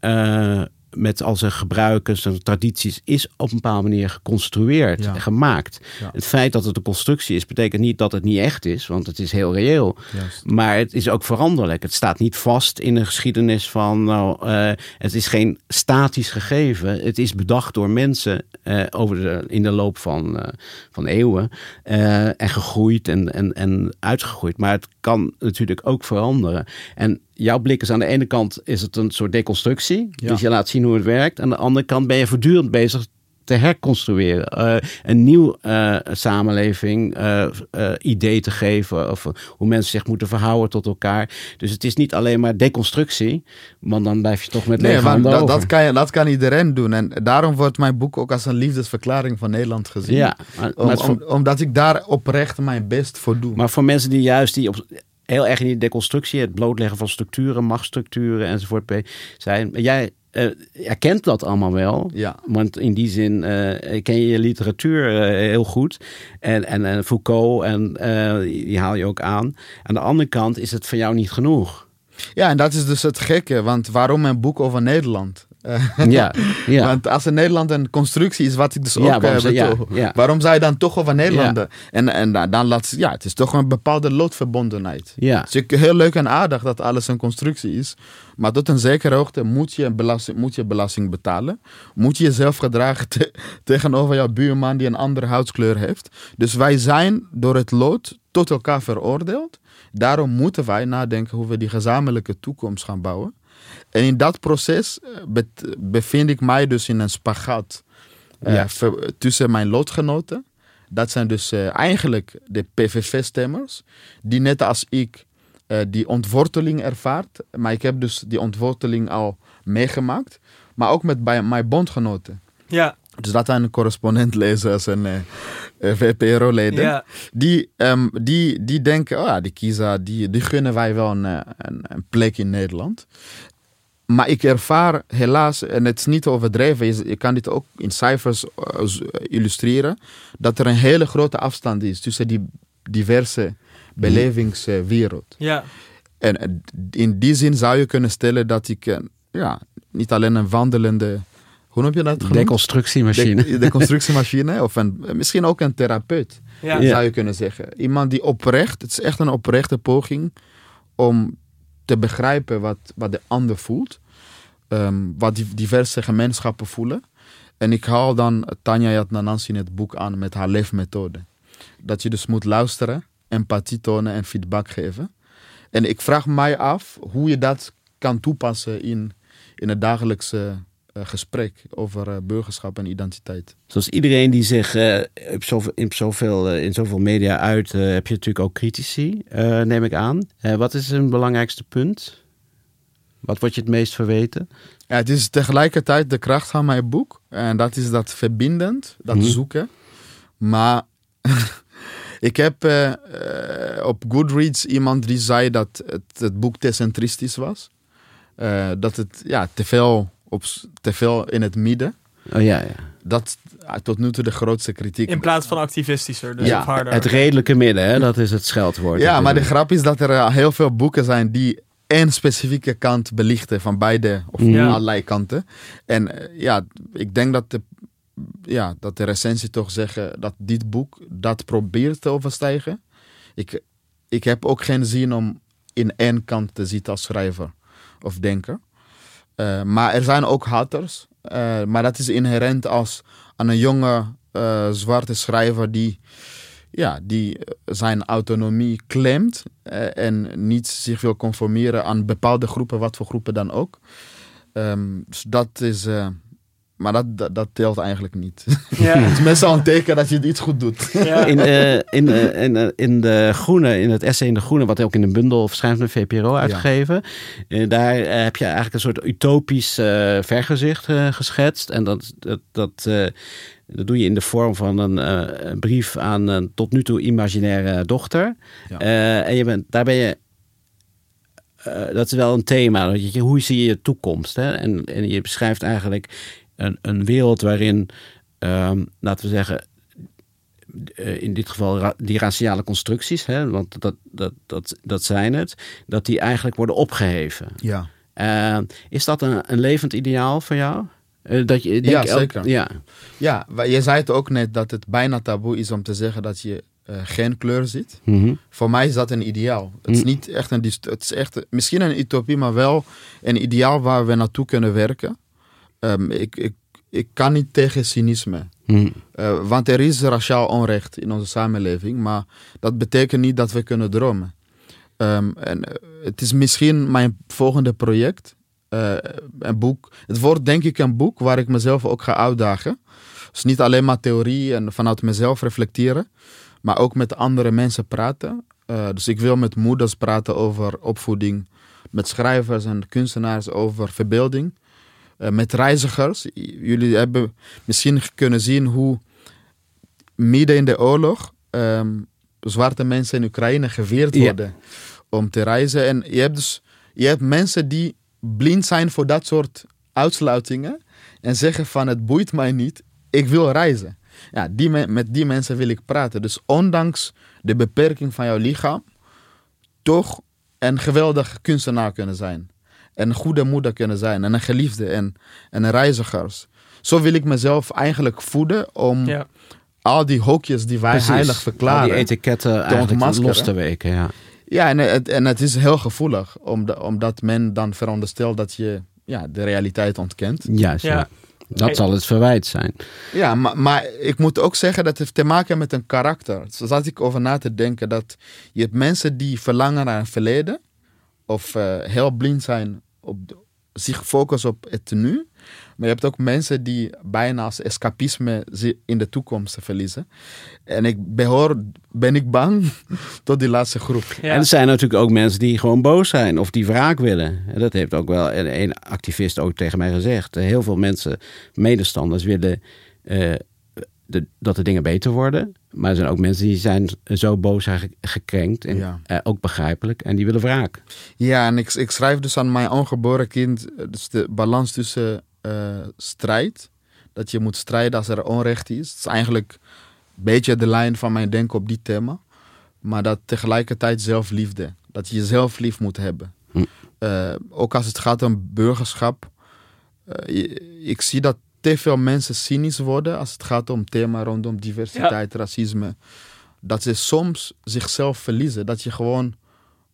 eh, met al zijn gebruiken, zijn tradities, is op een bepaalde manier geconstrueerd Ja. en gemaakt. Ja. Het feit dat het een constructie is, betekent niet dat het niet echt is, want het is heel reëel. Juist. Maar het is ook veranderlijk. Het staat niet vast in de geschiedenis van, nou, eh, het is geen statisch gegeven. Het is bedacht door mensen eh, over de, in de loop van, eh, van eeuwen en gegroeid en, en, en uitgegroeid. Maar het kan natuurlijk ook veranderen. En jouw blik is aan de ene kant is het een soort deconstructie. Ja. Dus je laat zien hoe het werkt. Aan de andere kant ben je voortdurend bezig te herconstrueren. Eh, een nieuw eh, samenleving eh, idee te geven. Of hoe mensen zich moeten verhouden tot elkaar. Dus het is niet alleen maar deconstructie. Want dan blijf je toch met Nee, lege dat, dat, kan, je- dat kan iedereen doen. En daarom wordt mijn boek ook als een liefdesverklaring van Nederland gezien. ja, maar, Om- maar, het om- voor, omdat ik daar oprecht mijn best voor doe. maar voor mensen die juist die op, heel erg in die deconstructie, het blootleggen van structuren, machtsstructuren enzovoort zijn. Jij eh, herkent dat allemaal wel. ja. Want in die zin eh, ken je je literatuur eh, heel goed. En, en, en Foucault, en, die haal je ook aan. Aan de andere kant is het voor jou niet genoeg. ja, en dat is dus het gekke. Want waarom een boek over Nederland? Eh, Ja, ja. Want als in Nederland een constructie is, wat ik dus Ja, ook waarom heb zou- ja, betoog. ja. Waarom zou je dan toch over Nederlanden? En, en dan- laat ja, het is toch een bepaalde loodverbondenheid. ja. Het is heel leuk en aardig dat alles een constructie is. Maar tot een zekere hoogte moet je belasting, moet je belasting betalen. Moet je jezelf gedragen te- tegenover jouw buurman die een andere huidskleur heeft. Dus wij zijn door het lood tot elkaar veroordeeld. Daarom moeten wij nadenken hoe we die gezamenlijke toekomst gaan bouwen. En in dat proces eh, bevind ik mij dus in een spagaat eh, Ja. tussen mijn lotgenoten. Dat zijn dus eh, eigenlijk de PVV-stemmers, die net als ik die ontworteling ervaart. Maar ik heb dus die ontworteling al meegemaakt. Maar ook met bij mijn bondgenoten. Ja, Dus dat zijn correspondentlezers en VPRO-leden. ja. Die, ehm, die, die denken, oh ja, die kiezer, die, die gunnen wij wel een, een, een plek in Nederland. Maar ik ervaar helaas, en het is niet overdreven, je, je kan dit ook in cijfers eh, z- illustreren, dat er een hele grote afstand is tussen die diverse belevingswereld. ja. En eh, in die zin zou je kunnen stellen dat ik eh, ja, niet alleen een wandelende, hoe noem je dat? genoemd? Deconstructiemachine. De, de constructiemachine, of een, misschien ook een therapeut. Ja. zou je kunnen zeggen. Iemand die oprecht, het is echt een oprechte poging om te begrijpen wat, wat de ander voelt. Ehm, wat diverse gemeenschappen voelen. En ik haal dan Tanja Yatnanansi in het boek aan met haar leefmethode. Dat je dus moet luisteren, empathie tonen en feedback geven. En ik vraag mij af hoe je dat kan toepassen in, in het dagelijkse eh, gesprek over eh, burgerschap en identiteit. Zoals iedereen die zich eh, zoveel, in, zoveel, in zoveel media uit, heb je natuurlijk ook critici, neem ik aan. Wat is een belangrijkste punt? Wat wordt je het meest verweten? Ja, het is tegelijkertijd de kracht van mijn boek. En dat is dat verbindend, dat Mhm. zoeken. Maar ik heb eh, eh, op Goodreads iemand die zei dat het, het boek te centristisch was. Eh, dat het ja, te, veel op, te veel in het midden. Oh ja, ja. Dat tot nu toe de grootste kritiek. In plaats van activistischer, dus Ja, of harder. Het redelijke midden, hè? dat is het scheldwoord. Ja, maar de grap is dat er heel veel boeken zijn die één specifieke kant belichten van beide of Ja. allerlei kanten. En eh, ja, ik denk dat de, ja, dat de recensie toch zeggen dat dit boek dat probeert te overstijgen. Ik, ik heb ook geen zin om in één kant te zitten als schrijver of denker. Eh, maar er zijn ook haters. Eh, maar dat is inherent als aan een jonge eh, zwarte schrijver die, ja, die eh, zijn autonomie claimt eh, en niet zich wil conformeren aan bepaalde groepen, wat voor groepen dan ook. Ehm, dus dat is. eh, maar dat, dat, dat telt eigenlijk niet. Ja. Het is meestal een teken dat je iets goed doet. Ja. In, eh, in, eh, in, eh, in de Groene, in het essay in de Groene, wat ook in een bundel verschijnt van de VPRO uitgegeven. daar heb je eigenlijk een soort utopisch eh, vergezicht eh, geschetst. En dat, dat, dat, eh, dat doe je in de vorm van een, eh, brief aan een tot nu toe imaginaire dochter. Ja. Eh, en je bent, daar ben je. dat is wel een thema. je- Hoe zie je je toekomst? Hè? En, en je beschrijft eigenlijk een, een wereld waarin, ehm, laten we zeggen, eh, in dit geval die raciale constructies, hè, want dat, dat, dat, dat zijn het, dat die eigenlijk worden opgeheven. Ja. Eh, is dat een, een levend ideaal voor jou? Eh, dat je, denk Ja, elk- zeker. ja. Ja, je zei het ook net dat het bijna taboe is om te zeggen dat je geen kleur ziet. Mhm. Voor mij is dat een ideaal. Het is Mm. niet echt een het is echt misschien een utopie, maar wel een ideaal waar we naartoe kunnen werken. Ehm, ik, ik, ik kan niet tegen cynisme. Mhm. Eh, want er is raciaal onrecht in onze samenleving, maar dat betekent niet dat we kunnen dromen. Ehm, en eh, het is misschien mijn volgende project. eh, een boek. Het wordt denk ik een boek waar ik mezelf ook ga uitdagen. Dus niet alleen maar theorie en vanuit mezelf reflecteren, maar ook met andere mensen praten. Dus ik wil met moeders praten over opvoeding, met schrijvers en kunstenaars over verbeelding. Eh, met reizigers. Jullie hebben misschien kunnen zien hoe midden in de oorlog ehm, zwarte mensen in Oekraïne geweerd Ja. worden om te reizen. En je hebt dus je hebt mensen die blind zijn voor dat soort uitsluitingen en zeggen van het boeit mij niet, ik wil reizen. Ja, die me- met die mensen wil ik praten. Dus ondanks de beperking van jouw lichaam, toch een geweldig kunstenaar kunnen zijn. En een goede moeder kunnen zijn. En een geliefde en, en een reizigers. Zo wil ik mezelf eigenlijk voeden om Ja. al die hokjes die wij Precies. heilig Al verklaren. die etiketten eigenlijk ontmaskeren. los te weken. Ja. Ja, en het, en het is heel gevoelig, omdat, omdat men dan veronderstelt dat je ja, de realiteit ontkent. Juist, ja. Ja. Dat Hey. zal het verwijt zijn. Ja, maar, maar ik moet ook zeggen dat het heeft te maken met een karakter. Zo zat ik over na te denken dat je hebt mensen die verlangen naar een verleden, of eh, heel blind zijn op de- zich focussen op het nu. Maar je hebt ook mensen die bijna als escapisme in de toekomst verliezen. En ik behoor, ben ik bang tot die laatste groep. Ja. En er zijn natuurlijk ook mensen die gewoon boos zijn of die wraak willen. En dat heeft ook wel een, een activist ook tegen mij gezegd. Heel veel mensen, medestanders, willen eh, de, dat de dingen beter worden. Maar er zijn ook mensen die zijn zo boos en ge- gekrenkt. En Ja. eh, ook begrijpelijk. En die willen wraak. Ja, en ik, ik schrijf dus aan mijn ongeboren kind eh, dus de balans tussen eh, strijd. Dat je moet strijden als er onrecht is. Het is eigenlijk een beetje de lijn van mijn denken op die thema. Maar dat tegelijkertijd zelfliefde. Dat je jezelf lief moet hebben. Hm. Eh, ook als het gaat om burgerschap. ik zie dat te veel mensen cynisch worden als het gaat om thema rondom diversiteit, racisme. Dat ze soms zichzelf verliezen. Dat je gewoon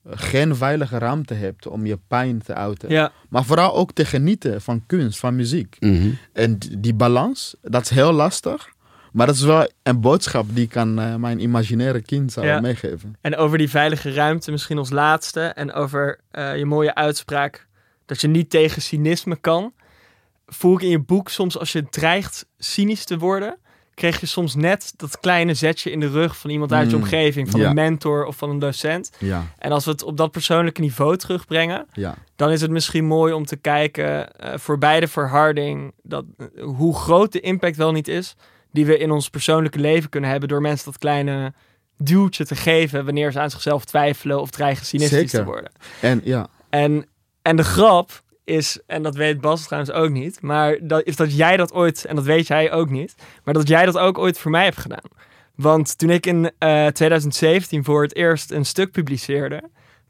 eh, geen veilige ruimte hebt om je pijn te uiten. Ja, Maar vooral ook te genieten van kunst, van muziek. Mhm. En die die balans, dat is heel lastig. Maar dat is wel een boodschap die ik aan eh, mijn imaginaire kind zou Ja. meegeven. en over die veilige ruimte misschien als laatste. En over eh, je mooie uitspraak dat je niet tegen cynisme kan. Voel ik in je boek soms als je dreigt cynisch te worden... kreeg je soms net dat kleine zetje in de rug van iemand uit je Mm, omgeving. Van ja. een mentor of van een docent. Ja, En als we het op dat persoonlijke niveau terugbrengen... ja. dan is het misschien mooi om te kijken eh, voor beide verharding, dat, eh, hoe groot de impact wel niet is, die we in ons persoonlijke leven kunnen hebben door mensen dat kleine duwtje te geven wanneer ze aan zichzelf twijfelen of dreigen cynistisch Zeker. te worden. En ja, En, en de grap is, en dat weet Bas trouwens ook niet, maar dat, is dat jij dat ooit, en dat weet jij ook niet, maar dat jij dat ook ooit voor mij hebt gedaan. Want toen ik in eh, 2017 voor het eerst een stuk publiceerde,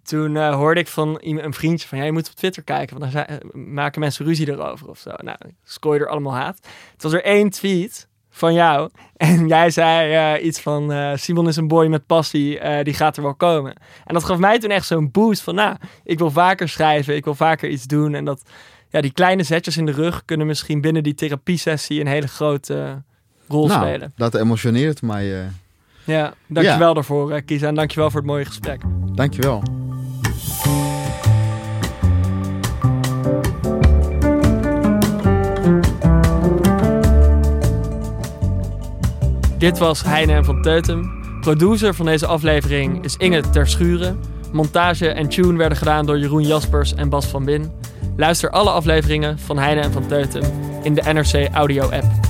toen eh, hoorde ik van een vriendje van, ja, je moet op Twitter kijken, want dan zijn- maken mensen ruzie erover of zo. Nou, scoor je er allemaal haat. Het was er één tweet van jou en jij zei eh, iets van, eh, Simon is een boy met passie, eh, die gaat er wel komen. En dat gaf mij toen echt zo'n boost van, nou, ik wil vaker schrijven, ik wil vaker iets doen. En dat, ja, die kleine zetjes in de rug kunnen misschien binnen die therapiesessie een hele grote rol nou, spelen. dat emotioneert mij. Ja, dankjewel daarvoor, uh, Kisa. En dankjewel voor het mooie gesprek. dankjewel. Dit was Heine van Teutem. Producer van deze aflevering is Inge Terschuren. Montage en tune werden gedaan door Jeroen Jaspers en Bas van Bin. Luister alle afleveringen van Heine en van Teutem in de NRC Audio app.